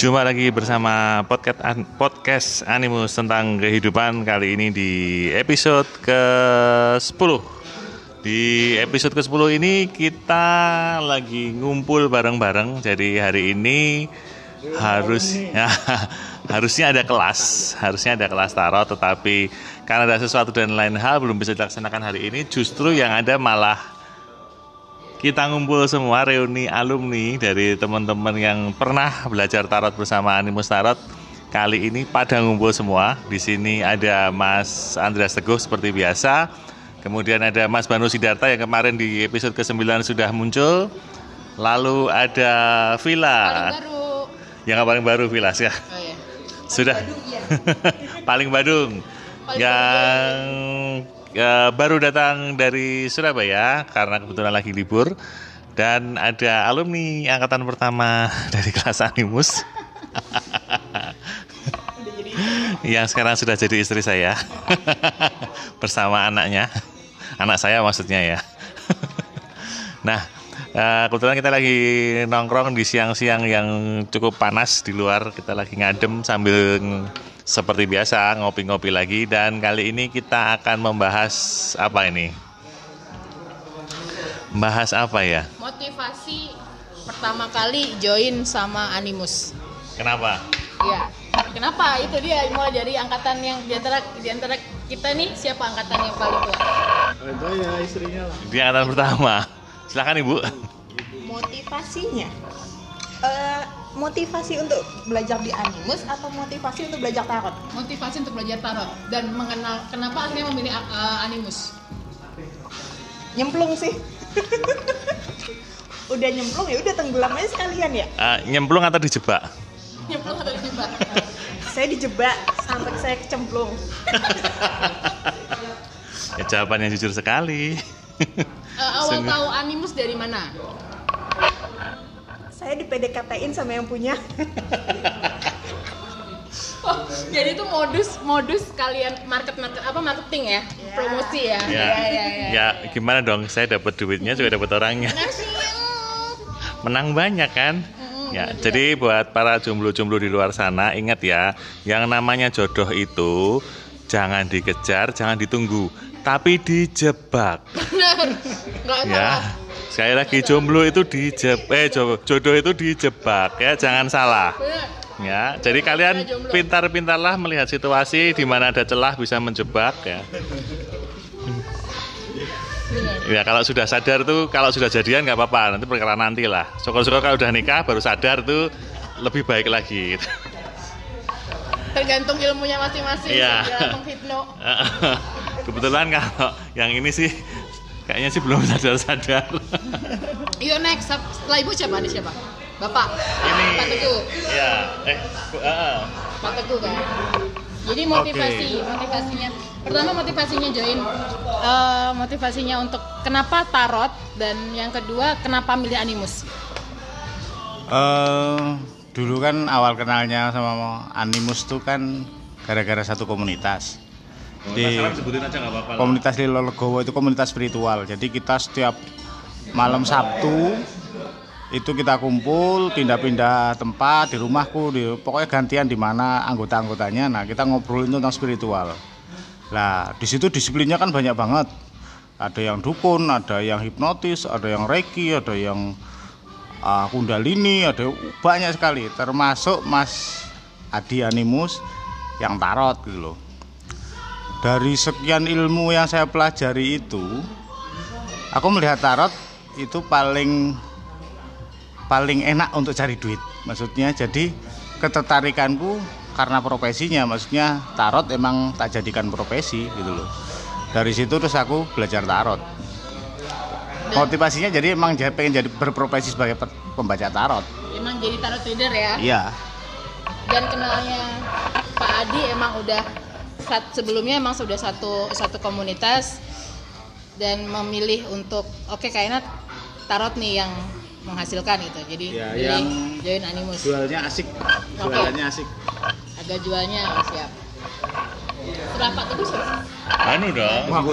Jumpa lagi bersama podcast podcast Animus tentang kehidupan kali ini di episode ke-10. Di episode ke-10 ini kita lagi ngumpul bareng-bareng. Jadi hari ini harus ya, harusnya ada kelas, harusnya ada kelas tarot tetapi karena ada sesuatu dan lain hal belum bisa dilaksanakan hari ini, justru yang ada malah kita ngumpul semua reuni alumni dari teman-teman yang pernah belajar tarot bersama Animus Tarot. Kali ini pada ngumpul semua. Di sini ada Mas Andreas Teguh seperti biasa. Kemudian ada Mas Banu Sidarta yang kemarin di episode ke-9 sudah muncul. Lalu ada Villa. Paling baru. Yang paling baru Villa ya. Oh, iya. Sudah. ya. paling Badung. Paling yang ya, baru datang dari Surabaya karena kebetulan lagi libur. Dan ada alumni angkatan pertama dari kelas Animus. Yang sekarang sudah jadi istri saya. Bersama anaknya. Anak saya maksudnya ya. Nah eh, kebetulan kita lagi nongkrong di siang-siang yang cukup panas di luar. Kita lagi ngadem sambil seperti biasa ngopi-ngopi lagi dan kali ini kita akan membahas apa ini? Bahas apa ya? Motivasi pertama kali join sama Animus. Kenapa? Iya. Kenapa? Itu dia mulai dari angkatan yang di antara di antara kita nih siapa angkatan yang paling tua? Itu ya istrinya lah. Di angkatan pertama. Silakan Ibu. motivasinya Eh, motivasi untuk belajar di animus atau motivasi untuk belajar tarot Motivasi untuk belajar tarot dan mengenal kenapa akhirnya memilih uh, Animus. nyemplung sih udah nyemplung ya udah tenggelam aja sekalian ya Eh, nyemplung atau dijebak? Nyemplung atau dijebak? saya dijebak sampai saya kecemplung Ya jawabannya jujur sekali. Eh, awal Sungguh. tahu Animus dari mana? Saya di PDKT-in sama yang punya Oh, jadi itu modus modus kalian market market apa marketing ya? Ya. Promosi ya? ya. Iya, iya, iya. ya gimana dong? Saya dapat duitnya juga dapat orangnya. Menang banyak kan? Ya, jadi buat para jomblo-jomblo di luar sana ingat ya, yang namanya jodoh itu jangan dikejar, jangan ditunggu, tapi dijebak. bener nggak Ya. salah Sekali lagi jomblo itu dijeb eh jo- jodoh itu dijebak ya, jangan salah. Ya, jadi kalian jomblo. pintar-pintarlah melihat situasi di mana ada celah bisa menjebak ya. Ya kalau sudah sadar tuh kalau sudah jadian nggak apa-apa nanti perkara nanti lah. Syukur-syukur kalau udah nikah baru sadar tuh lebih baik lagi. tergantung ilmunya masing-masing Iya. menghipno Kebetulan kalau yang ini sih kayaknya sih belum sadar-sadar. yuk next. Setelah ibu siapa ada siapa? Bapak. Ini. pak teguh. Ya, eh, bu- ah. pak teguh kan? Jadi motivasi motivasinya. Pertama motivasinya join. Eh, motivasinya untuk kenapa tarot dan yang kedua kenapa milih animus? Eh, dulu kan awal kenalnya sama Animus tuh kan gara-gara satu komunitas. Di sebutin aja nggak apa-apa. komunitas Lilo Legowo itu komunitas spiritual. Jadi kita setiap malam Sabtu itu kita kumpul pindah-pindah tempat di rumahku di pokoknya gantian di mana anggota-anggotanya. Nah kita ngobrolin tentang spiritual. Lah di situ disiplinnya kan banyak banget. Ada yang dukun ada yang hipnotis ada yang reiki ada yang ah, kundalini ada banyak sekali. Termasuk Mas Adi Animus yang tarot gitu loh dari sekian ilmu yang saya pelajari itu aku melihat tarot itu paling paling enak untuk cari duit. Maksudnya jadi ketertarikanku karena profesinya. Maksudnya tarot emang tak jadikan profesi gitu loh. Dari situ terus aku belajar tarot. Motivasinya jadi emang pengen jadi berprofesi sebagai pe- pembaca tarot. Emang jadi tarot reader ya? Iya. Dan kenalnya Pak Adi emang udah saat sebelumnya emang sudah satu satu komunitas dan memilih untuk oke kayaknya tarot nih yang menghasilkan gitu jadi Ya, yang join animus jualnya asik jualannya asik agak jualnya siap Pak Teguh siapa? Anu dong. aku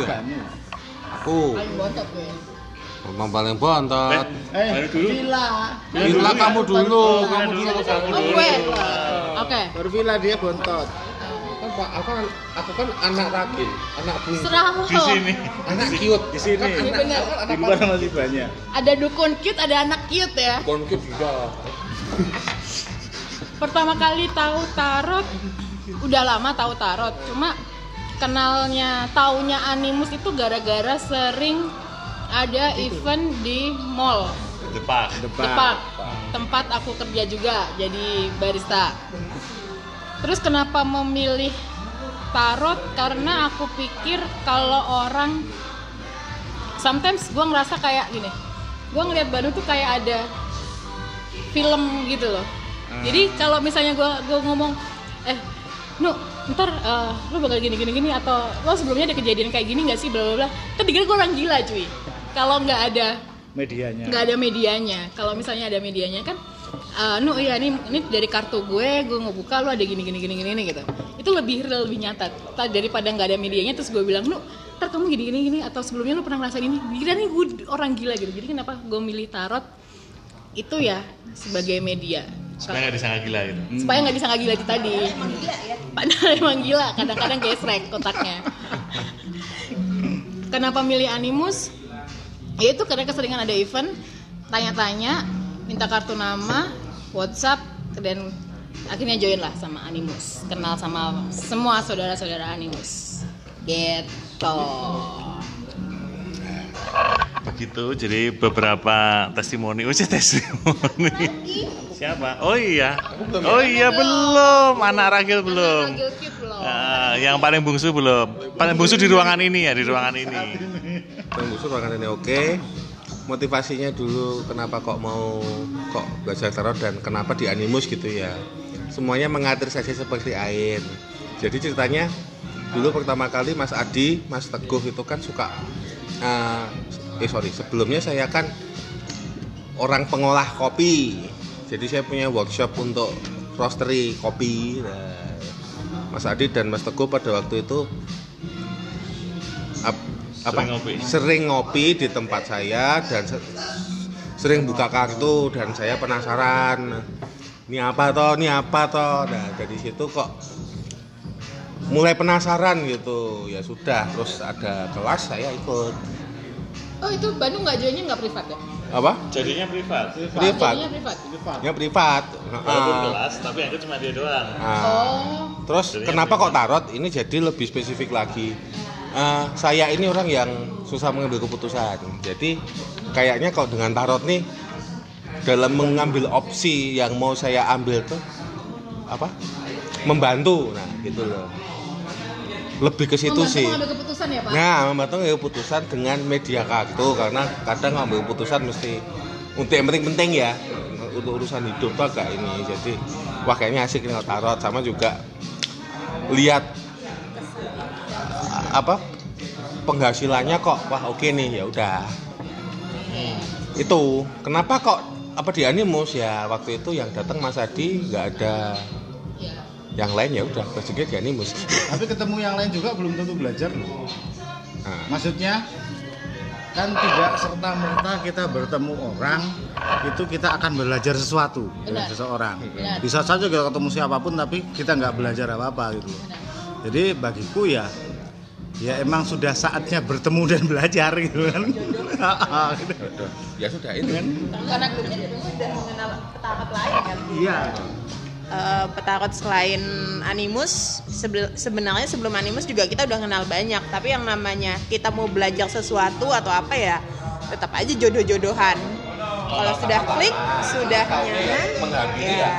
aku paling bontot gue Memang paling bontot. Eh, Baru dulu. Villa. Villa kamu dulu, kamu dulu. Oh gue. Oke. Baru Villa dia bontot. Pak, aku kan aku kan anak ragil, anak bungsu. Serah lo. Di sini. Anak cute. Di sini. Kan anak, bener. kan Di anak luar masih banyak. Ada dukun cute, ada anak cute ya. Bukan cute juga. Pertama kali tahu tarot, udah lama tahu tarot. Cuma kenalnya, taunya animus itu gara-gara sering ada event di mall. Depak. Depak, tempat aku kerja juga jadi barista. Terus kenapa memilih tarot? Karena aku pikir kalau orang sometimes gue ngerasa kayak gini, gue ngeliat Bandung tuh kayak ada film gitu loh. Jadi kalau misalnya gue gue ngomong, eh, nu ntar eh, lu bakal gini gini gini atau lo sebelumnya ada kejadian kayak gini nggak sih bla bla bla. Kan dikira gue orang gila cuy. Kalau nggak ada Medianya. nggak ada medianya kalau misalnya ada medianya kan uh, nu iya ini ini dari kartu gue gue ngebuka lo ada gini gini gini gini gitu. Itu lebih real lebih nyata. Ta- daripada nggak ada medianya terus gue bilang nu ntar kamu gini gini gini. Atau sebelumnya lo pernah ngerasain ini? Kira nih gue orang gila gitu. Jadi kenapa gue milih tarot? Itu ya sebagai media. Supaya nggak disangka gila gitu. supaya nggak disangka gila itu tadi. Emang gila ya. padahal emang gila kadang-kadang gesrek kotaknya kenapa milih animus? Ya itu karena keseringan ada event tanya-tanya minta kartu nama WhatsApp dan akhirnya join lah sama animus kenal sama semua saudara-saudara animus gitu Begitu, jadi beberapa testimoni, oh sih testimoni. Siapa? Oh iya, oh iya belum, anak Ragil belum. Ragil Cute belum. Ah, yang paling bungsu belum. Paling bungsu di ruangan ini ya, di ruangan ini. Bang Busur ruangan ini oke. Motivasinya dulu kenapa kok mau kok belajar tarot dan kenapa di animus gitu ya. Semuanya mengatur saja seperti air. Jadi ceritanya dulu pertama kali Mas Adi, Mas Teguh itu kan suka eh, eh sorry sebelumnya saya kan orang pengolah kopi. Jadi saya punya workshop untuk roastery kopi. Nah, Mas Adi dan Mas Teguh pada waktu itu apa Sering ngopi. sering ngopi di tempat saya dan se- sering buka kartu dan saya penasaran ini apa toh ini apa toh nah dari situ kok mulai penasaran gitu ya sudah terus ada kelas saya ikut oh itu Bandung nggak joinnya nggak privat ya apa Jadinya privat. privat Jadinya privat ya privat Walaupun Heeh. kelas, tapi yang itu cuma dia doang. Nah, oh Terus Jadinya kenapa privat. kok tarot? Ini jadi lebih spesifik lagi. Eh, saya ini orang yang susah mengambil keputusan. Jadi kayaknya kalau dengan tarot nih dalam mengambil opsi yang mau saya ambil tuh apa? Membantu. Nah, gitu loh. Lebih ke situ sih. keputusan ya pak Nah, membantu ngambil keputusan dengan media kartu karena kadang ngambil keputusan mesti untuk yang penting-penting ya untuk urusan hidup tuh agak ini jadi wah kayaknya asik nih tarot sama juga lihat uh, apa penghasilannya kok wah oke nih ya udah itu kenapa kok apa di animus ya waktu itu yang datang Mas Adi nggak ada Iya. yang lain ya udah basicnya di animus Tapi ketemu yang lain juga belum tentu belajar loh. nah, Maksudnya kan tidak serta merta kita bertemu orang itu kita akan belajar sesuatu dari Benar. seseorang. Benar. Bisa saja kita ketemu siapa pun tapi kita nggak belajar apa apa gitu. loh. Jadi bagiku ya ya emang sudah saatnya bertemu dan belajar gitu kan. Ya sudah itu Karena grupnya dulu udah mengenal petarot lain kan. Iya. Eh, petarot selain animus sebenarnya sebelum animus juga kita udah kenal banyak tapi yang namanya kita mau belajar sesuatu atau apa ya tetap aja jodoh-jodohan kalau sudah klik sudah nyaman ya, ya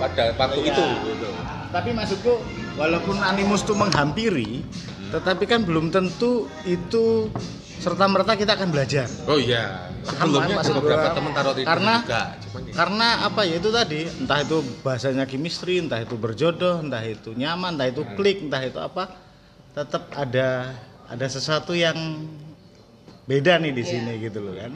pada waktu itu gitu. Tapi maksudku walaupun animus itu menghampiri tetapi kan belum tentu itu serta merta kita akan belajar. Oh iya. Sebelumnya ada beberapa teman tarot itu Karena- juga. Cuman ya. Karena apa ya itu tadi, entah itu bahasanya chemistry, entah itu berjodoh, entah itu nyaman, entah itu klik, entah itu apa, tetap ada ada sesuatu yang beda nih di Iya. sini gitu loh kan.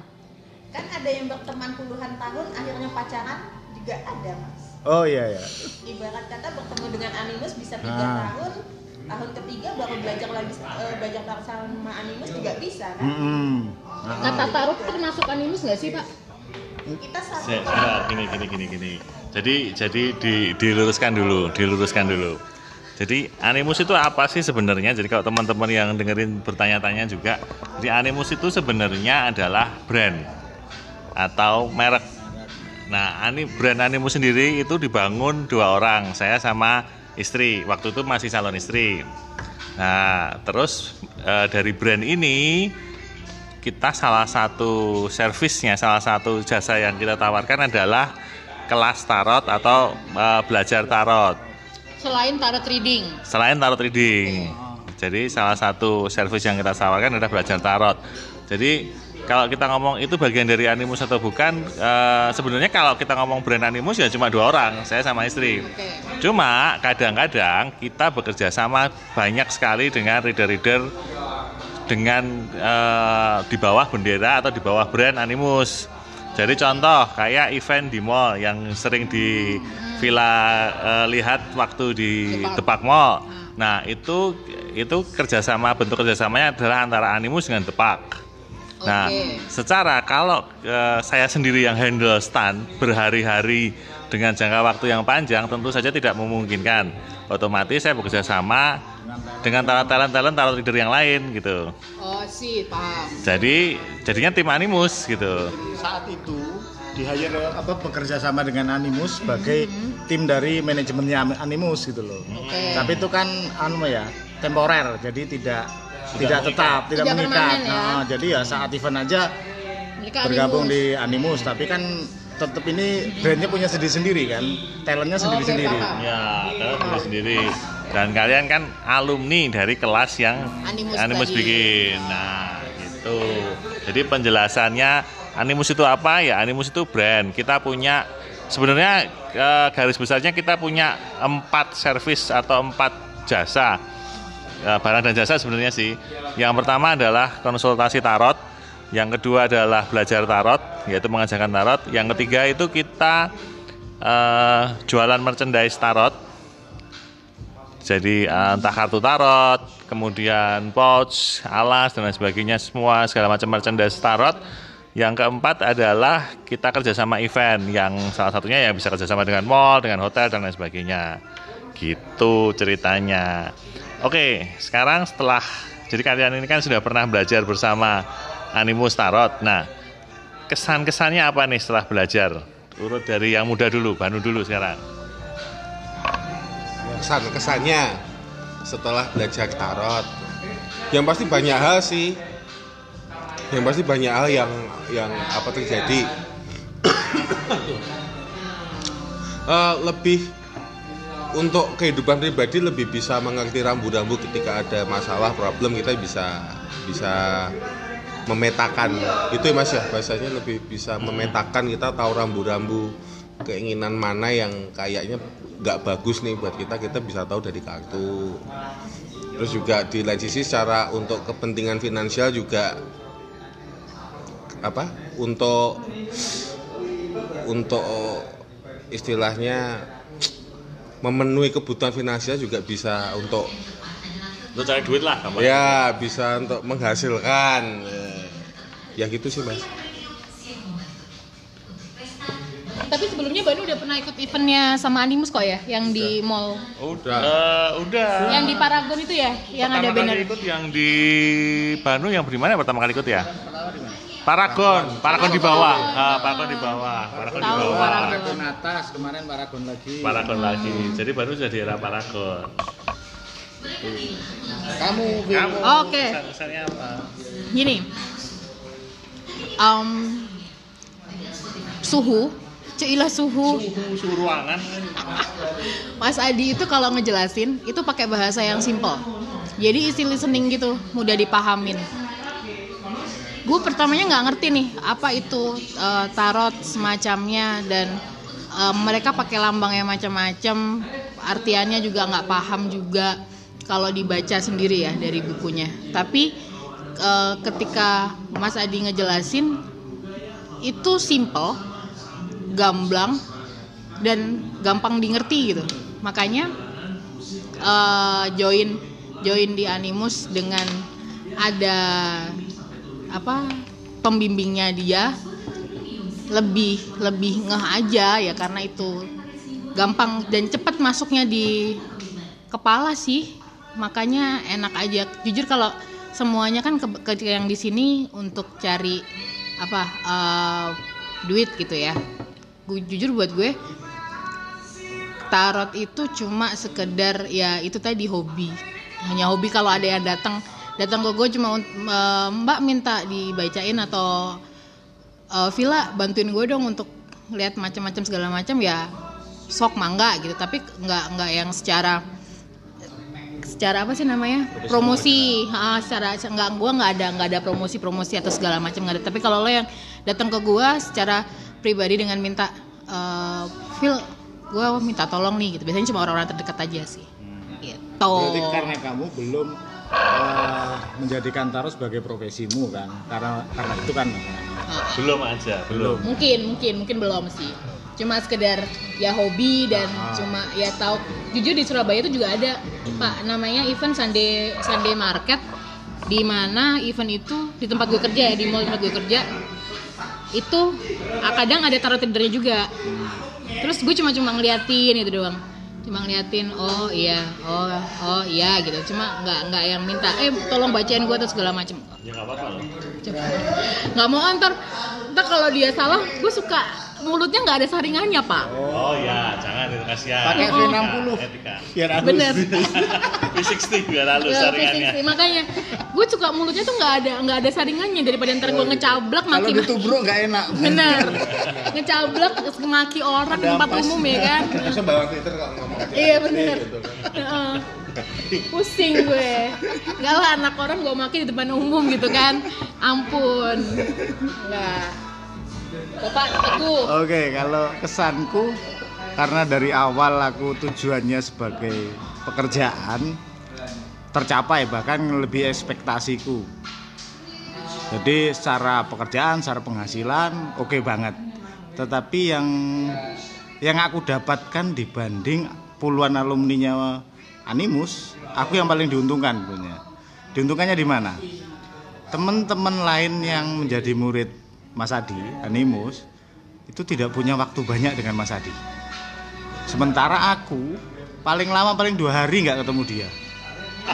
kan ada yang berteman puluhan tahun akhirnya pacaran juga ada mas Oh iya ya. ibarat kata bertemu dengan animus bisa tiga Ah. tahun tahun ketiga baru belajar lagi eh, belajar tarot sama animus juga bisa kan Mm-mm. Kata tarot termasuk animus nggak sih pak? kita satu Se- sebentar, gini gini gini gini. Jadi jadi di, diluruskan dulu, diluruskan dulu. Jadi animus itu apa sih sebenarnya? Jadi kalau teman-teman yang dengerin bertanya-tanya juga, jadi animus itu sebenarnya adalah brand atau merek. Nah, ani brand animus sendiri itu dibangun dua orang, saya sama istri. Waktu itu masih calon istri. Nah, terus eh, dari brand ini kita salah satu servisnya, salah satu jasa yang kita tawarkan adalah kelas tarot atau eh, belajar tarot. Selain tarot reading. Selain tarot reading. Jadi salah satu servis yang kita tawarkan adalah belajar tarot. Jadi kalau kita ngomong itu bagian dari animus atau bukan, eh, sebenarnya kalau kita ngomong brand animus ya cuma dua orang, saya sama istri. Cuma kadang-kadang kita bekerja sama banyak sekali dengan reader-reader dengan eh, di bawah bendera atau di bawah brand Animus. Jadi contoh kayak event di mall yang sering di Villa eh, lihat waktu di Depak Mall. Nah itu itu kerjasama bentuk kerjasamanya adalah antara Animus dengan Depak. Nah, secara kalau eh, saya sendiri yang handle stand berhari-hari dengan jangka waktu yang panjang tentu saja tidak memungkinkan. Otomatis saya bekerja sama dengan talent-talent tarot leader yang lain gitu. Oh sih paham. Jadi jadinya tim animus gitu. saat itu di hire apa bekerja sama dengan Animus sebagai tim dari manajemennya Animus gitu loh. Oke. Tapi itu kan anu ya temporer, jadi tidak tidak tetap, tidak, Tidak mengikat. ya. Nah, jadi ya saat event aja Mereka bergabung animus. di Animus, tapi kan tetap ini brandnya punya sendiri-sendiri kan, talentnya sendiri-sendiri. paham. Ya, talent sendiri sendiri. Dan kalian kan alumni dari kelas yang Animus tadi. bikin. Nah, gitu. Jadi penjelasannya Animus itu apa? Ya, Animus itu brand. Kita punya sebenarnya eh, garis besarnya kita punya empat servis atau empat jasa. Ya, barang dan jasa sebenarnya sih. Yang pertama adalah konsultasi tarot, yang kedua adalah belajar tarot, yaitu mengajarkan tarot. Yang ketiga itu kita eh, jualan merchandise tarot. Jadi eh, entah kartu tarot, kemudian pouch, alas dan lain sebagainya semua segala macam merchandise tarot. Yang keempat adalah kita kerjasama event yang salah satunya ya bisa kerjasama dengan mall, dengan hotel dan lain sebagainya. Gitu ceritanya. Oke, sekarang setelah jadi kalian ini kan sudah pernah belajar bersama Animus Tarot. Nah, kesan-kesannya apa nih setelah belajar? Urut dari yang muda dulu, Banu dulu sekarang. kesan kesannya setelah belajar tarot yang pasti banyak hal sih yang pasti banyak hal yang yang apa terjadi Eh, lebih untuk kehidupan pribadi lebih bisa mengerti rambu-rambu ketika ada masalah problem kita bisa bisa memetakan. Itu ya mas ya bahasanya lebih bisa memetakan. Kita tahu rambu-rambu keinginan mana yang kayaknya nggak bagus nih buat kita kita bisa tahu dari kartu. Terus juga di lain sisi secara untuk kepentingan finansial juga apa untuk untuk istilahnya memenuhi kebutuhan finansial juga bisa untuk Untuk cari duit lah, gampang. ya bisa untuk menghasilkan ya gitu sih mas Tapi sebelumnya Banu udah pernah ikut eventnya sama Animus kok ya, yang di mall, Udah. Eh, udah. yang di Paragon itu ya, yang ada pertama banner. kali ikut yang di Bandung yang di mana pertama kali ikut ya? Paragon, Paragon di bawah. Ah, Paragon di bawah. Paragon di bawah. Paragon. Atas, kemarin Paragon lagi. Paragon lagi. Jadi baru sudah di era Paragon. Kamu, Kamu Oke. kesan-kesannya apa? Gini, um, suhu, cuilah suhu. Suhu, suhu ruangan. Mas Adi itu kalau ngejelasin itu pakai bahasa yang simple. Jadi easy listening gitu, mudah dipahamin. Gue pertamanya nggak ngerti nih apa itu eh, tarot semacamnya dan eh, mereka pakai lambang yang macam-macam, artiannya juga nggak paham juga kalau dibaca sendiri ya dari bukunya. Tapi eh, ketika Mas Adi ngejelasin itu simple, gamblang dan gampang di ngerti gitu. Makanya eh, join join di Animus dengan ada apa pembimbingnya dia lebih lebih ngeh aja ya karena itu gampang dan cepat masuknya di kepala sih. Makanya enak aja. Jujur kalau semuanya kan ke, ke- yang di sini untuk cari apa eh, duit gitu ya. Gue jujur buat gue tarot itu cuma sekedar ya itu tadi hobi. Hanya hobi kalau ada yang datang datang ke gue cuma eh, mbak minta dibacain atau eh, Villa bantuin gue dong untuk lihat macam-macam segala macam ya sok mangga gitu. Tapi nggak nggak yang secara secara apa sih namanya? Promosi. Ah secara nggak gue nggak ada nggak ada promosi promosi atau segala macam nggak ada. Tapi kalau lo yang datang ke gue secara pribadi dengan minta eh Phil gue minta tolong nih gitu. Biasanya cuma orang-orang terdekat aja sih. Gitu. Berarti karena kamu belum eh, menjadikan tarot sebagai profesimu kan? Karena karena itu kan? Belum aja, belum. mungkin mungkin mungkin belum sih. Cuma sekedar ya hobi dan Ah. cuma ya tahu. Jujur di Surabaya itu juga ada pak namanya event Sunday Sunday Market di mana event itu di tempat gue kerja ya di mall tempat gue kerja itu ah, kadang ada tarot readernya juga. Terus gue cuma cuma ngeliatin itu doang cuma ngeliatin oh iya oh oh iya gitu. Cuma nggak nggak yang minta eh tolong bacain gue atau segala macem Ya nggak apa-apa loh. Coba. nggak mau antar ntar kalau dia salah gue suka mulutnya nggak ada saringannya pak Oh ya, jangan itu kasihan. Pakai Etika, V60. Etika. biar halus. bener V60 biar halus Ya, saringannya. fisik sih. makanya gue suka mulutnya tuh nggak ada nggak ada saringannya daripada ntar gue ngecablak Kalau maki ditubruk nggak enak. bener ngecablak maki orang di tempat umum ya kan Masa bawa Twitter kalau ngomong iya bener gitu kan. Heeh. Pusing gue. Nggak lah anak orang gue maki di depan umum gitu kan. Ampun. Nggak bapak teguh Oke, kalau kesanku karena dari awal aku tujuannya sebagai pekerjaan tercapai bahkan lebih ekspektasiku. Jadi secara pekerjaan, secara penghasilan oke banget. Tetapi yang yang aku dapatkan dibanding puluhan alumninya Animus, aku yang paling diuntungkan punya. Diuntungkannya di mana? Teman-teman lain yang menjadi murid Mas Adi, Animus, itu tidak punya waktu banyak dengan Mas Adi. Sementara aku paling lama paling dua hari nggak ketemu dia.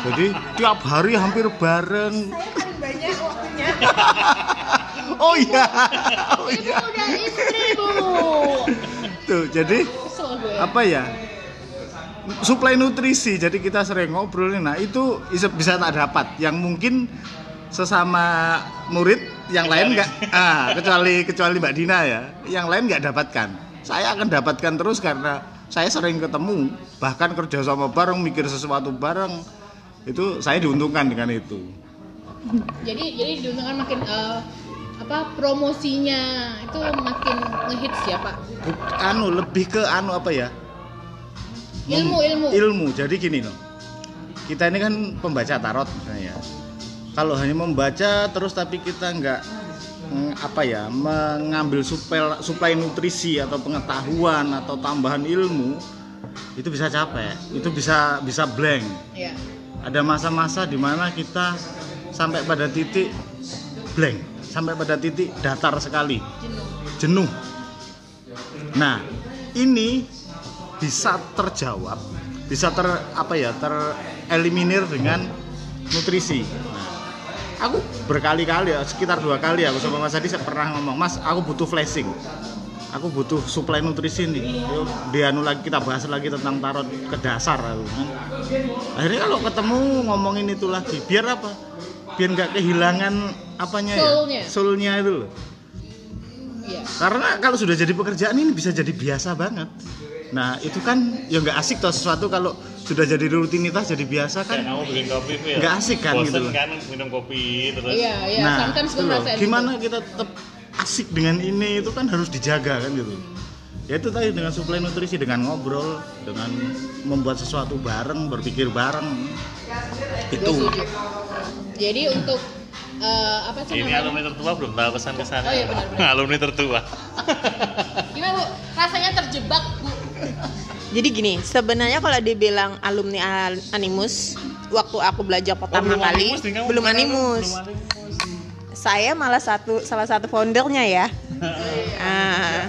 Jadi tiap hari hampir bareng. paling banyak waktunya Oh iya, oh iya. udah istri bu Tuh, jadi apa ya? Suplai nutrisi. Jadi kita sering ngobrol. Nah itu bisa bisa tak dapat. Yang mungkin sesama murid yang lain nggak ah kecuali kecuali Mbak Dina ya yang lain nggak dapatkan saya akan dapatkan terus karena saya sering ketemu bahkan kerja sama bareng mikir sesuatu bareng itu saya diuntungkan dengan itu jadi jadi diuntungkan makin eh, apa promosinya itu makin ngehits ya pak Buk- anu lebih ke anu apa ya ilmu ilmu. Ilmu. Jadi gini loh. Kita ini kan pembaca tarot misalnya ya. kalau hanya membaca terus tapi kita nggak mm, apa ya mengambil suplai suplai nutrisi atau pengetahuan atau tambahan ilmu itu bisa capek. Itu bisa bisa blank. Ya ada masa-masa di mana kita sampai pada titik blank. Sampai pada titik datar sekali. Jenuh. Nah ini bisa terjawab bisa ter apa ya tereliminir dengan nutrisi. Nah, aku berkali-kali ya sekitar dua kali aku sama Mas Adi saya pernah ngomong Mas aku butuh flashing aku butuh suplai nutrisi nih. Yuk, dianu lagi kita bahas lagi tentang tarot ke dasar aku kan. akhirnya kalau ketemu ngomongin itu lagi biar apa? Biar nggak kehilangan apanya Soulnya. ya soulnya itu loh. Iya. Karena kalau sudah jadi pekerjaan ini bisa jadi biasa banget nah itu kan ya nggak asik toh sesuatu kalau sudah jadi rutinitas jadi biasa Kayak kan kamu bikin kopi Phil. Nggak asik kan Bosen gitu loh. kan minum kopi terus. iya iya nah sometimes itu gue loh, gimana gitu. kita tetap asik dengan ini itu kan harus dijaga kan gitu ya itu tadi dengan suplai nutrisi dengan ngobrol dengan membuat sesuatu bareng berpikir bareng itu jadi untuk eh, apa sih Ini namanya alumni tertua belum tahu kesan kesannya. Oh iya, benar-benar. alumni tertua. gimana bu rasanya terjebak bu Jadi gini, sebenarnya kalau dibilang alumni Al- Animus, waktu aku belajar pertama belum kali Animus belum Animus. Belum animus. saya malah satu salah satu foundernya ya. Ah.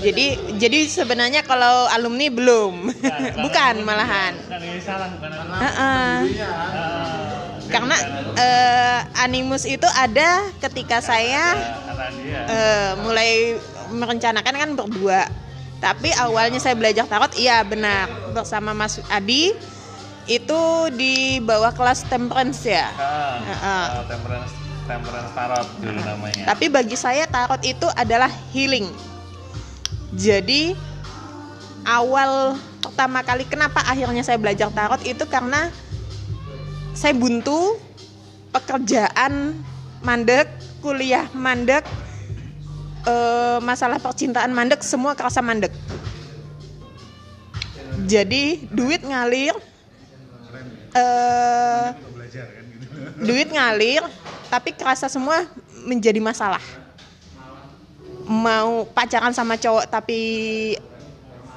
jadi jadi sebenarnya kalau alumni belum, bukan malahan. Salah bukan Heeh. Karena eh, animus itu ada ketika saya eh, mulai merencanakan kan berdua. Tapi awalnya saya belajar tarot, iya benar bersama Mas Adi itu di bawah kelas temperance ya. Ah, Heeh. ah, temperance temperance tarot dulu namanya. Tapi bagi saya tarot itu adalah healing. Jadi awal pertama kali kenapa akhirnya saya belajar tarot itu karena saya buntu pekerjaan mandek, kuliah mandek, eh, masalah percintaan mandek, semua kerasa mandek. Jadi duit ngalir, eh, duit ngalir, tapi kerasa semua menjadi masalah. Mau pacaran sama cowok tapi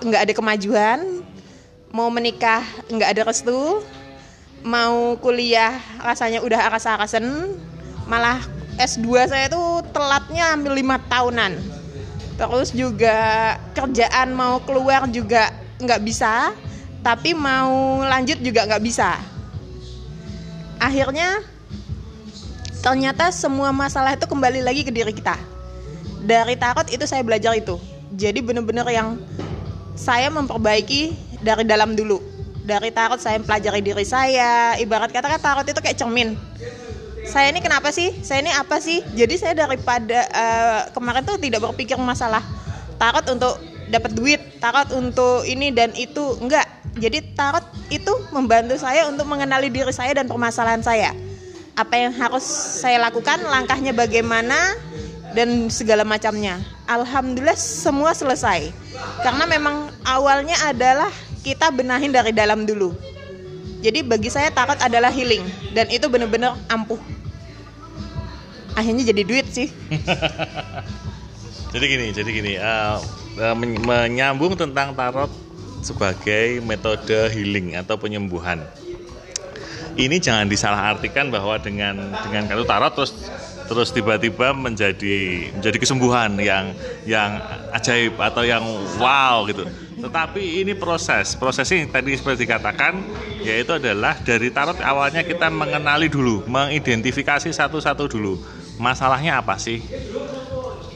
nggak ada kemajuan, mau menikah nggak ada restu, mau kuliah rasanya udah aras-arasen, malah S2 saya tuh telatnya hampir lima tahunan. Terus juga kerjaan mau keluar juga nggak bisa, tapi mau lanjut juga nggak bisa. Akhirnya ternyata semua masalah itu kembali lagi ke diri kita. Dari tarot itu saya belajar itu. Jadi bener-bener yang saya memperbaiki dari dalam dulu. Dari tarot saya pelajari diri saya. Ibarat kata kan tarot itu kayak cermin. Saya ini kenapa sih? Saya ini apa sih? Jadi saya daripada eh, kemarin tuh tidak berpikir masalah tarot untuk dapat duit, tarot untuk ini dan itu enggak. Jadi tarot itu membantu saya untuk mengenali diri saya dan permasalahan saya. Apa yang harus saya lakukan, langkahnya bagaimana dan segala macamnya. Alhamdulillah semua selesai. Karena memang awalnya adalah kita benahin dari dalam dulu. Jadi bagi saya tarot adalah healing dan itu benar-benar ampuh. Akhirnya jadi duit sih. Jadi gini, jadi gini, men- menyambung tentang tarot sebagai metode healing atau penyembuhan. Ini jangan disalahartikan bahwa dengan dengan kartu tarot terus terus tiba-tiba menjadi menjadi kesembuhan yang yang ajaib atau yang wow gitu. Tetapi ini proses, proses ini tadi seperti dikatakan yaitu adalah dari tarot awalnya kita mengenali dulu, mengidentifikasi satu-satu dulu. Masalahnya apa sih?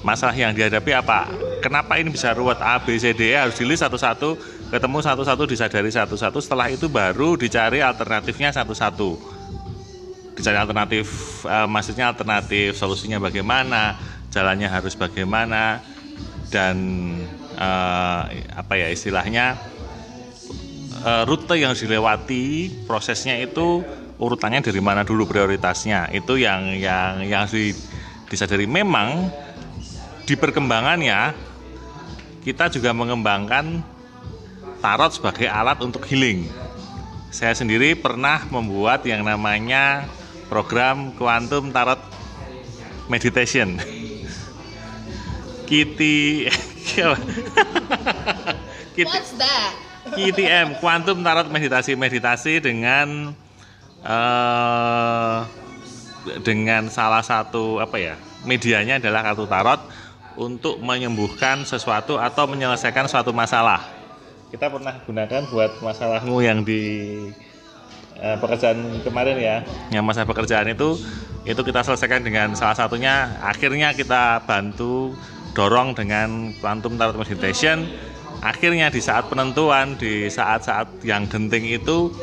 masalah yang dihadapi apa? Kenapa ini bisa ruwet A B C D? E harus dilihat satu-satu ketemu satu-satu disadari satu-satu. Setelah itu baru dicari alternatifnya satu-satu. Dicari alternatif eh, maksudnya alternatif solusinya bagaimana jalannya harus bagaimana dan eh, apa ya istilahnya eh, rute yang dilewati prosesnya itu urutannya dari mana dulu prioritasnya itu yang yang yang disadari memang di perkembangannya kita juga mengembangkan tarot sebagai alat untuk healing. Saya sendiri pernah membuat yang namanya program Quantum Tarot Meditation. Kitty Kitty What's that? QTM Quantum Tarot Meditasi Meditasi dengan eh dengan salah satu apa ya medianya adalah kartu tarot untuk menyembuhkan sesuatu atau menyelesaikan suatu masalah. Kita pernah gunakan buat masalahmu yang di eh, pekerjaan kemarin ya, yang masa pekerjaan itu itu kita selesaikan dengan salah satunya akhirnya kita bantu dorong dengan quantum tarot meditation akhirnya di saat penentuan di saat-saat yang genting itu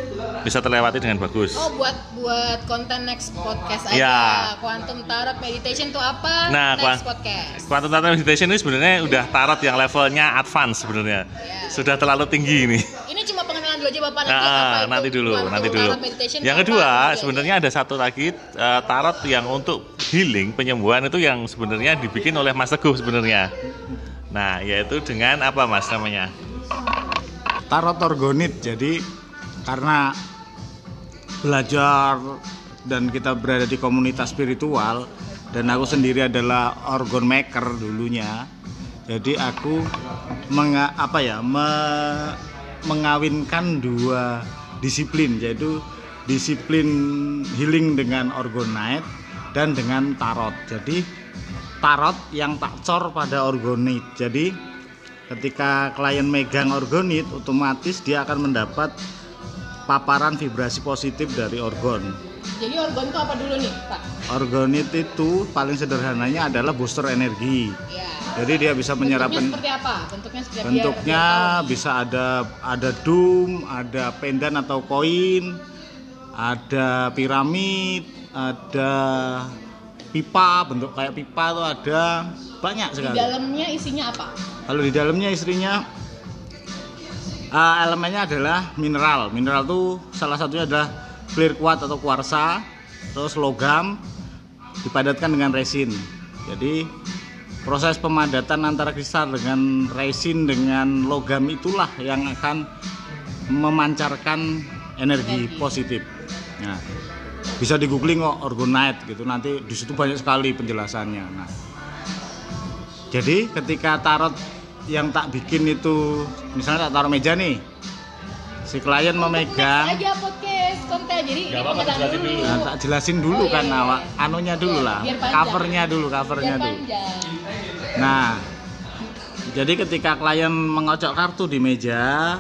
bisa terlewati dengan bagus Oh buat buat konten next podcast aja. Ya. Quantum Tarot Meditation itu apa? Nah, next podcast. quantum tarot meditation ini sebenarnya udah tarot yang levelnya advance sebenarnya Ya. sudah terlalu tinggi ini Ini cuma pengenalan dulu aja Bapak nanti Nah, apa itu nanti dulu, Quantum nanti dulu. Tarot Meditation Yang kedua, sebenarnya ada satu lagi eh, tarot yang untuk healing penyembuhan itu yang sebenarnya dibikin oleh Mas Teguh sebenarnya. Nah, yaitu dengan apa Mas namanya? tarot orgonit jadi karena belajar dan kita berada di komunitas spiritual dan aku sendiri adalah organ maker dulunya jadi aku menga, apa ya me- mengawinkan dua disiplin yaitu disiplin healing dengan orgonite dan dengan tarot. Jadi tarot yang tak cor pada orgonit. Jadi ketika klien megang orgonit otomatis dia akan mendapat paparan vibrasi positif dari orgon. Jadi organ itu apa dulu nih, Pak? Orgonit itu paling sederhananya adalah booster energi. Ya. Jadi dia bisa menyerap Bentuknya en- seperti apa? Bentuknya seperti bentuknya bisa ada ada dum, ada pendan atau koin, ada piramid, ada pipa bentuk kayak pipa tuh ada banyak Di sekali. dalamnya isinya apa? Kalau di dalamnya istrinya eh, elemennya adalah mineral. Mineral tuh salah satunya adalah clear quartz atau kuarsa, terus logam dipadatkan dengan resin. Jadi proses pemadatan antara kristal dengan resin dengan logam itulah yang akan memancarkan energi positif. Nah, bisa di googling kok orgonite gitu nanti di situ banyak sekali penjelasannya. Nah, jadi ketika tarot yang tak bikin itu misalnya tak taruh meja nih, si klien memegang, aja podcast konten. Jadi apa-apa, pengenalan jelasin dulu. nah, tak jelasin dulu Oh, iya, kan iya, awak, iya. anunya dulu Iya, lah, covernya dulu, covernya dulu. Nah, jadi ketika klien mengocok kartu di meja,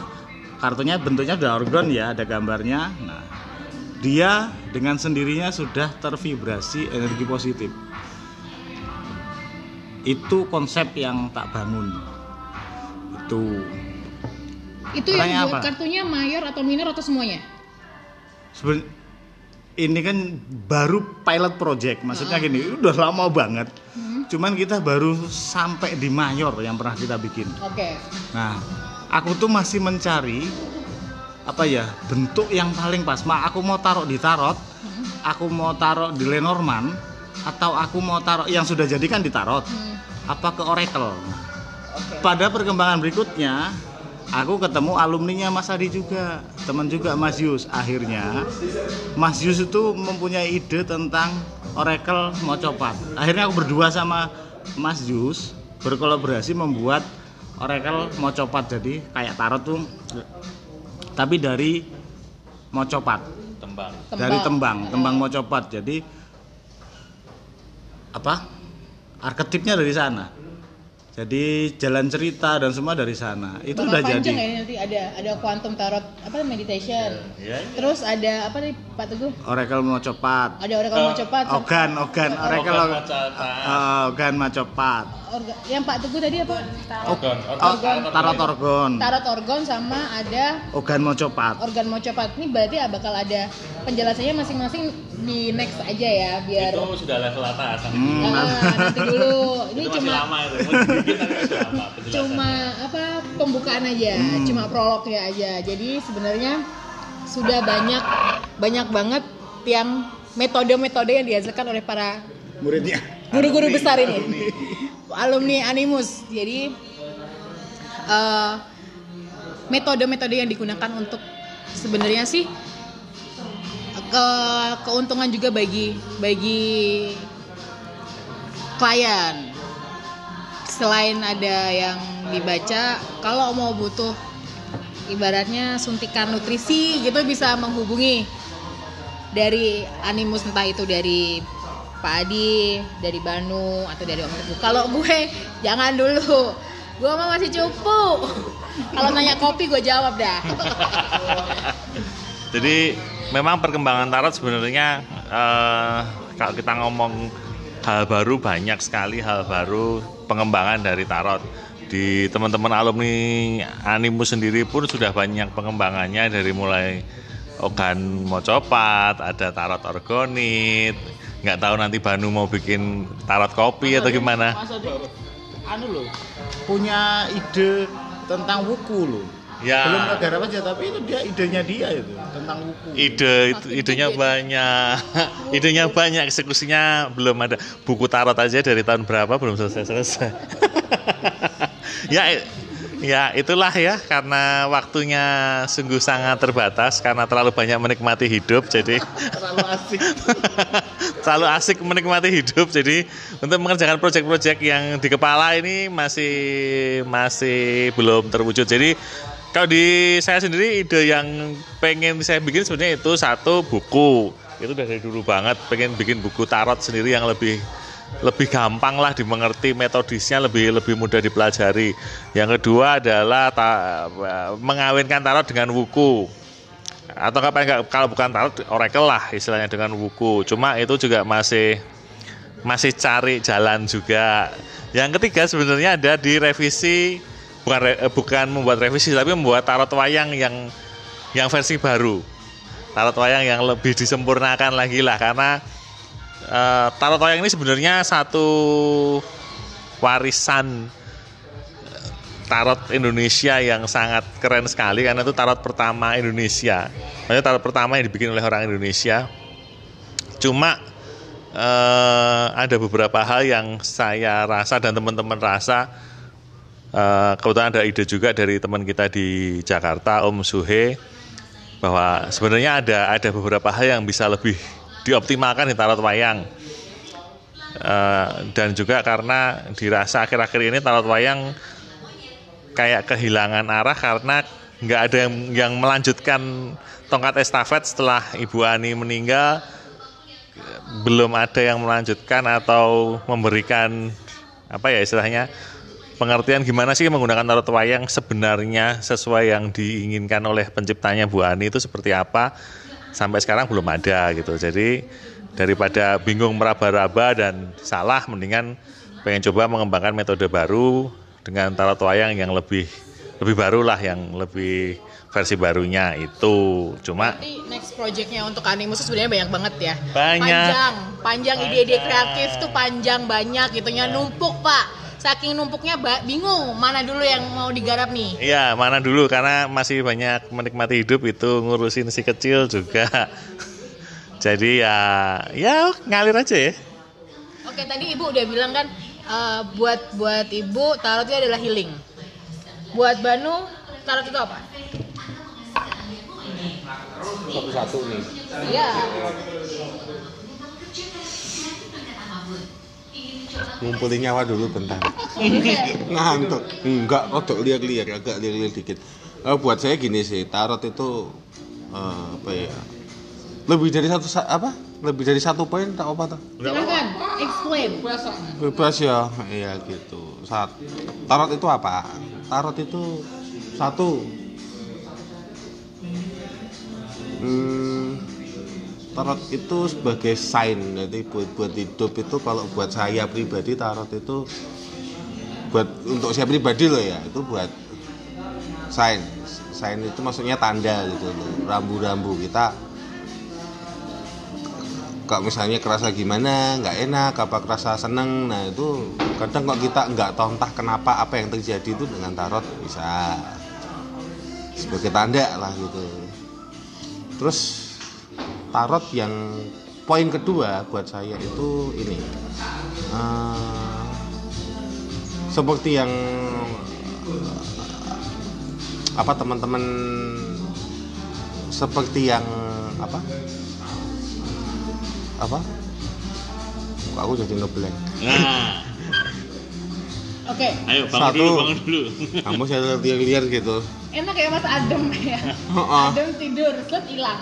kartunya bentuknya udah orgon ya, ada gambarnya. Nah, dia dengan sendirinya sudah tervibrasi energi positif. Itu konsep yang tak bangun. Itu Itu Pertanyaan yang buat apa? kartunya mayor atau minor atau semuanya? Seben- ini kan baru pilot project, maksudnya gini, udah lama banget. Cuman kita baru sampai di mayor yang pernah kita bikin. Oke. Nah, aku tuh masih mencari apa ya bentuk yang paling pas. Ma, aku mau taruh di tarot, aku mau taruh di Lenormand, atau aku mau taruh yang sudah jadi kan di tarot, Hmm. apa ke Oracle. Oke. Pada perkembangan berikutnya, aku ketemu alumninya Mas Adi juga, teman juga Mas Yus. Akhirnya, Mas Yus itu mempunyai ide tentang Oracle Mocopat. Akhirnya aku berdua sama Mas Yus berkolaborasi membuat Oracle Mocopat. Jadi kayak tarot tuh, tapi dari Mocopat, Tembang. dari tembang, tembang Mocopat. Jadi apa? Arketipnya dari sana. Jadi jalan cerita dan semua dari sana. Itu Bakal udah jadi. ya ini nanti ada ada quantum tarot apa meditation. Iya. Terus ada apa nih Pak Teguh? Oracle Mocopat. Ada oracle mau cepat. Ogan, ogan, oracle Ogan Mocopat. Eh, ogan Mocopat. Orga- yang Pak Teguh tadi apa? Oh, tarot orgon. Tarot orgon sama ada Ogan Mocopat. organ mau cepat. Ini berarti ya bakal ada penjelasannya masing-masing di next aja ya biar Itu sudah level atas. Hmm, Ah, nanti dulu. Ini itu masih cuma lama itu. Lama cuma apa pembukaan aja, Hmm. cuma prolognya aja. Jadi sebenarnya sudah banyak banyak banget yang metode-metode yang dihasilkan oleh para muridnya. guru-guru besar ini, alumni Animus. Jadi eh, metode-metode yang digunakan untuk sebenarnya sih ke keuntungan juga bagi bagi klien. Selain ada yang dibaca, kalau mau butuh ibaratnya suntikan nutrisi gitu bisa menghubungi dari Animus entah itu dari Pak Adi, dari Banu atau dari Om Teguh. Kalau gue jangan dulu. Gue mah masih cupu. Kalau nanya kopi gue jawab dah. Jadi memang perkembangan tarot sebenarnya eh, kalau kita ngomong hal baru banyak sekali hal baru pengembangan dari tarot. Di teman-teman alumni Animus sendiri pun sudah banyak pengembangannya dari mulai ogan mocopat, ada tarot orgonit. Nggak tahu nanti Banu mau bikin tarot kopi atau gimana? Mas Adi, anu loh, punya ide tentang wuku loh. Ya. Belum kegarap aja, tapi itu dia idenya dia itu tentang wuku. ide itu idenya banyak idenya banyak eksekusinya belum ada buku tarot aja dari tahun berapa belum selesai selesai ya ya itulah ya karena waktunya sungguh sangat terbatas karena terlalu banyak menikmati hidup jadi Terlalu asik. terlalu asik menikmati hidup jadi untuk mengerjakan proyek-proyek yang di kepala ini masih masih belum terwujud jadi kalau di saya sendiri ide yang pengen saya bikin sebenarnya itu satu buku itu udah dari dulu banget pengen bikin buku tarot sendiri yang lebih lebih gampang lah dimengerti metodisnya lebih lebih mudah dipelajari. Yang kedua adalah ta, mengawinkan tarot dengan wuku. Atau apa kalau bukan tarot oracle lah istilahnya dengan wuku. Cuma itu juga masih masih cari jalan juga. Yang ketiga sebenarnya ada di revisi bukan eh, bukan membuat revisi tapi membuat tarot wayang yang yang versi baru. Tarot wayang yang lebih disempurnakan lagi lah karena eh, tarot wayang ini sebenarnya satu warisan eh, tarot Indonesia yang sangat keren sekali karena itu tarot pertama Indonesia. Maksudnya tarot pertama yang dibikin oleh orang Indonesia. Cuma eh, ada beberapa hal yang saya rasa dan teman-teman rasa eh, kebetulan ada ide juga dari teman kita di Jakarta Om Suhe bahwa sebenarnya ada ada beberapa hal yang bisa lebih dioptimalkan di tarot wayang. Eh, dan juga karena dirasa akhir-akhir ini tarot wayang kayak kehilangan arah karena nggak ada yang, yang melanjutkan tongkat estafet setelah Ibu Ani meninggal. Belum ada yang melanjutkan atau memberikan apa ya istilahnya pengertian gimana sih menggunakan tarot wayang sebenarnya sesuai yang diinginkan oleh penciptanya Bu Ani itu seperti apa sampai sekarang belum ada gitu jadi daripada bingung meraba-raba dan salah mendingan pengen coba mengembangkan metode baru dengan tarot wayang yang lebih lebih baru lah yang lebih versi barunya itu cuma Berarti next projectnya untuk Animus sebenarnya banyak banget ya. Banyak. Panjang, panjang ide-ide kreatif tuh panjang banyak gitunya numpuk pak. Saking numpuknya ba- bingung mana dulu yang mau digarap nih. Iya, mana dulu karena masih banyak menikmati hidup itu ngurusin si kecil juga. Jadi ya ya ngalir aja ya. Oke tadi ibu udah bilang kan eh, buat buat ibu tarot itu adalah healing. Buat Banu tarot itu apa? Satu-satu nih. Iya. Ngumpulin nyawa dulu bentar. Ngantuk. Enggak, rodok liar-liar, agak liar-liar dikit. Eh, buat saya gini sih, tarot itu eh, apa ya? Lebih dari satu sa- apa? Lebih dari satu poin tak apa tuh? Silakan explain. Bebas ya, iya gitu. Saat tarot itu apa? Tarot itu satu. Hmm, tarot itu sebagai sign, jadi buat buat hidup itu kalau buat saya pribadi tarot itu buat untuk saya pribadi loh ya itu buat sign. Sign itu maksudnya tanda gitu loh. Rambu-rambu kita kok misalnya kerasa gimana nggak enak apa kerasa seneng nah itu kadang kok kita nggak tahu entah kenapa apa yang terjadi itu dengan tarot bisa sebagai tanda lah gitu terus tarot yang poin kedua buat saya itu ini eh, seperti yang eh, apa teman-teman seperti yang apa apa Kok aku jadi ngeblank Nah, Oke. ayo bangun Satu. dulu, bangun dulu. kamu saya liar-liar gitu Enak ya Mas Adem ya. Heeh. Adem tidur, set hilang.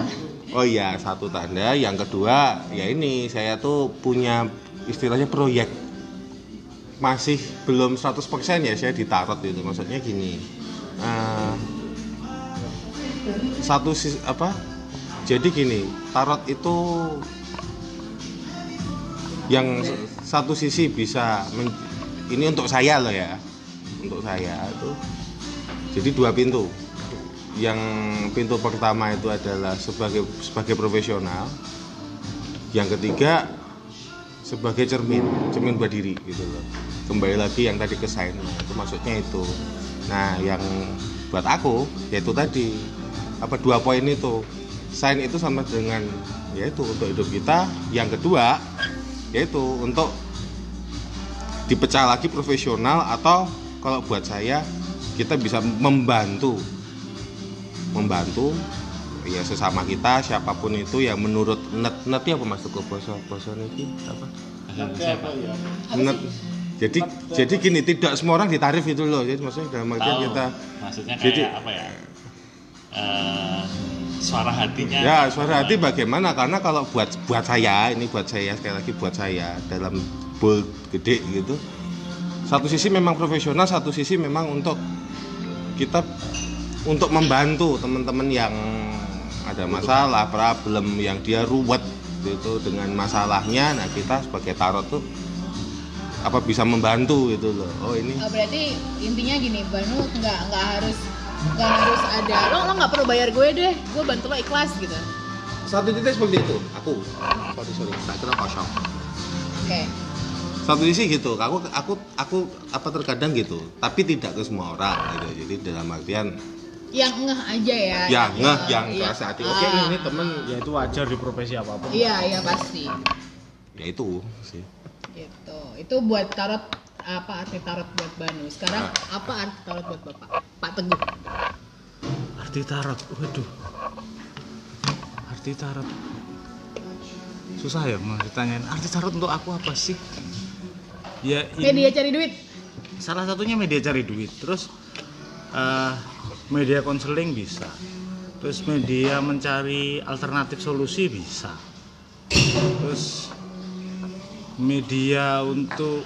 Oh iya satu tanda. Yang kedua ya ini saya tuh punya istilahnya proyek. Masih belum 100% ya saya ditarot gitu maksudnya gini eh, satu apa? Jadi gini tarot itu yang satu sisi bisa men- ini untuk saya loh ya untuk saya itu. Jadi dua pintu yang pintu pertama itu adalah sebagai sebagai profesional. Yang ketiga sebagai cermin cermin buat diri gitu loh. Kembali lagi yang tadi ke sign itu maksudnya itu. Nah yang buat aku yaitu tadi apa dua poin itu? Sign itu sama dengan yaitu untuk hidup kita. Yang kedua yaitu untuk dipecah lagi profesional atau kalau buat saya kita bisa membantu membantu ya sesama kita siapa pun itu yang menurut net net apa mas Teguh poso poso ini apa net jadi jadi gini tidak semua orang ditarif itu loh jadi maksudnya dalam artian kita Maksudnya kayak Jadi- apa ya? Eh, suara hatinya Ya suara hati bagaimana? Karena kalau buat buat saya ini buat saya sekali lagi buat saya dalam bowl gede gitu. Satu sisi memang profesional, satu sisi memang untuk kita untuk membantu teman-teman yang ada masalah, problem yang dia ruwet gitu dengan masalahnya. Nah kita sebagai tarot tuh apa bisa membantu gitu loh. Oh ini Oh, berarti intinya gini, Banu nggak nggak harus nggak harus ada lo lo nggak perlu bayar gue deh, gue bantu lo ikhlas gitu. satu titik seperti itu. Aku sorry sorry, tak kira kosong. Oke. satu sisi gitu aku aku aku apa terkadang gitu tapi tidak ke semua orang gitu jadi dalam artian Yang ngeh aja ya. ya ngeh yang iya. merasa hati oke ini, Ah, ini temen ya itu wajar di profesi apa pun Iya, iya pasti. ya itu sih Gitu. Itu buat tarot apa arti tarot buat Banu. Sekarang apa arti tarot buat Bapak? Pak Teguh. arti tarot waduh arti tarot susah ya mau ditanyain arti tarot untuk aku apa sih ya ini- Media cari duit. salah satunya media cari duit terus eh, media konseling bisa. Terus media mencari alternatif solusi bisa. Terus media untuk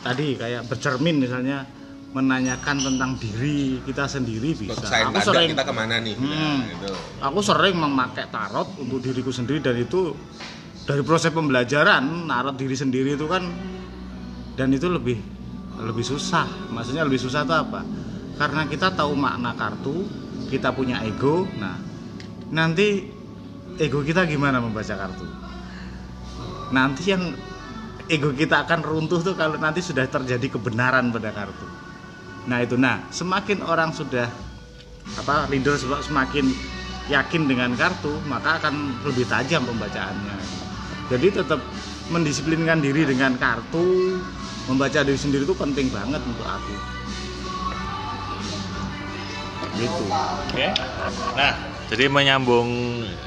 tadi kayak bercermin misalnya menanyakan tentang diri kita sendiri bisa. Saya aku sering kita ke mana nih? Hmm. Nah, gitu. aku sering memakai tarot untuk diriku sendiri dan itu dari proses pembelajaran tarot diri sendiri itu kan dan itu lebih lebih susah. Maksudnya lebih susah itu apa karena kita tahu makna kartu kita punya ego nah nanti ego kita gimana membaca kartu? Nanti yang ego kita akan runtuh tuh kalau nanti sudah terjadi kebenaran pada kartu. Nah itu. Nah semakin orang sudah apa reader sem- semakin yakin dengan kartu maka akan lebih tajam pembacaannya. Jadi tetap mendisiplinkan diri dengan kartu membaca diri sendiri itu penting banget untuk aku gitu Oke. Nah, jadi menyambung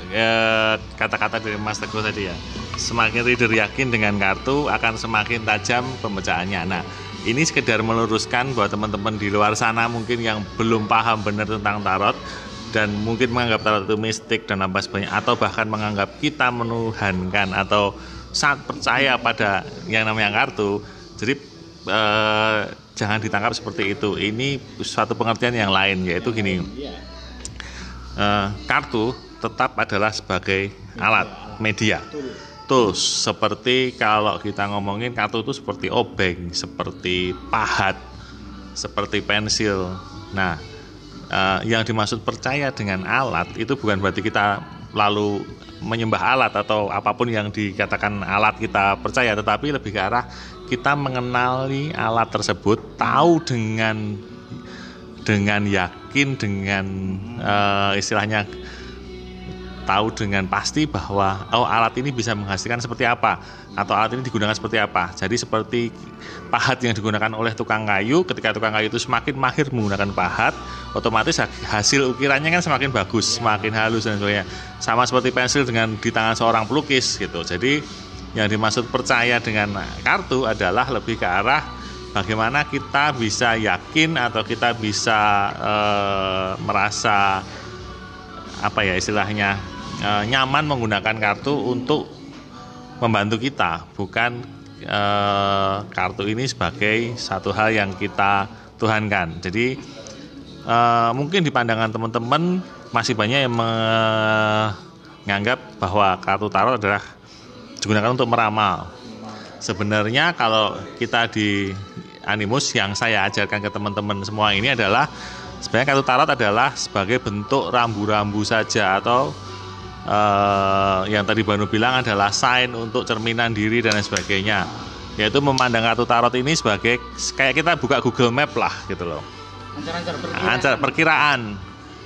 eh, kata-kata dari Mas Teguh tadi ya. Semakin reader yakin dengan kartu akan semakin tajam pembacaannya. Nah, ini sekedar meluruskan buat teman-teman di luar sana mungkin yang belum paham benar tentang tarot dan mungkin menganggap tarot itu mistik dan apa sebagainya atau bahkan menganggap kita menuhankan atau sangat percaya pada yang namanya kartu. Jadi eh, jangan ditangkap seperti itu. Ini suatu pengertian yang lain yaitu gini. Eh, kartu tetap adalah sebagai alat media tools seperti kalau kita ngomongin kartu itu seperti obeng seperti pahat seperti pensil nah eh, yang dimaksud percaya dengan alat itu bukan berarti kita lalu menyembah alat atau apa pun yang dikatakan alat kita percaya tetapi lebih ke arah kita mengenali alat tersebut tahu dengan dengan yakin dengan eh, istilahnya tahu dengan pasti bahwa oh alat ini bisa menghasilkan seperti apa atau alat ini digunakan seperti apa. Jadi seperti pahat yang digunakan oleh tukang kayu, ketika tukang kayu itu semakin mahir menggunakan pahat, otomatis hasil ukirannya kan semakin bagus, semakin halus dan sebagainya. Sama seperti pensil dengan di tangan seorang pelukis gitu. Jadi yang dimaksud percaya dengan kartu adalah lebih ke arah bagaimana kita bisa yakin atau kita bisa eh, merasa apa ya istilahnya eh, nyaman menggunakan kartu untuk membantu kita. Bukan eh, kartu ini sebagai satu hal yang kita tuhankan. Jadi eh, mungkin di pandangan teman-teman masih banyak yang menganggap bahwa kartu tarot adalah digunakan untuk meramal. Sebenarnya kalau kita di animus yang saya ajarkan ke teman-teman semua ini adalah sebenarnya kartu tarot adalah sebagai bentuk rambu-rambu saja atau eh, yang tadi Banu bilang adalah sign untuk cerminan diri dan lain sebagainya. Yaitu memandang kartu tarot ini sebagai kayak kita buka Google Map lah gitu loh. Ancar perkiraan.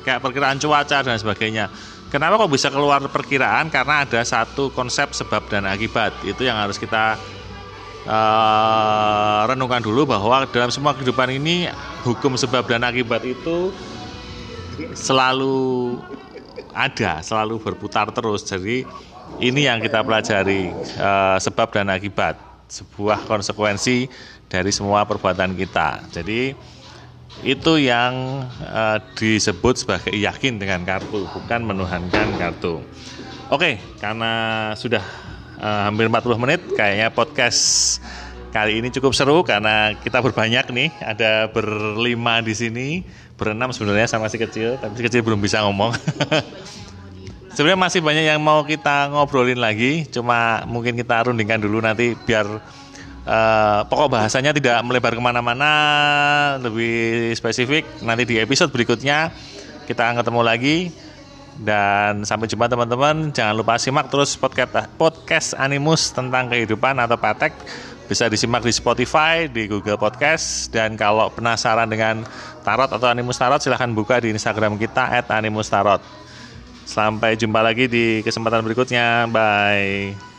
Kayak perkiraan cuaca dan sebagainya kenapa kok bisa keluar perkiraan? Karena ada satu konsep sebab dan akibat. Itu yang harus kita eh, renungkan dulu bahwa dalam semua kehidupan ini hukum sebab dan akibat itu selalu ada selalu berputar terus. Jadi ini yang kita pelajari eh, sebab dan akibat. Sebuah konsekuensi dari semua perbuatan kita. Jadi itu yang eh, disebut sebagai yakin dengan kartu, bukan menuhankan kartu. Oke, karena sudah eh, hampir 40 menit, kayaknya podcast kali ini cukup seru karena kita berbanyak nih, ada berlima di sini, berenam sebenarnya sama si kecil, tapi si kecil belum bisa ngomong. Sebenarnya masih banyak yang mau kita ngobrolin lagi, cuma mungkin kita rundingkan dulu nanti biar eh, pokok bahasanya tidak melebar ke mana-mana, lebih spesifik. Nanti di episode berikutnya kita akan ketemu lagi dan sampai jumpa teman-teman. Jangan lupa simak terus podcast podcast Animus tentang kehidupan atau patek bisa disimak di Spotify, di Google Podcast dan kalau penasaran dengan tarot atau Animus Tarot silahkan buka di Instagram kita @animustarot. Sampai jumpa lagi di kesempatan berikutnya. Bye.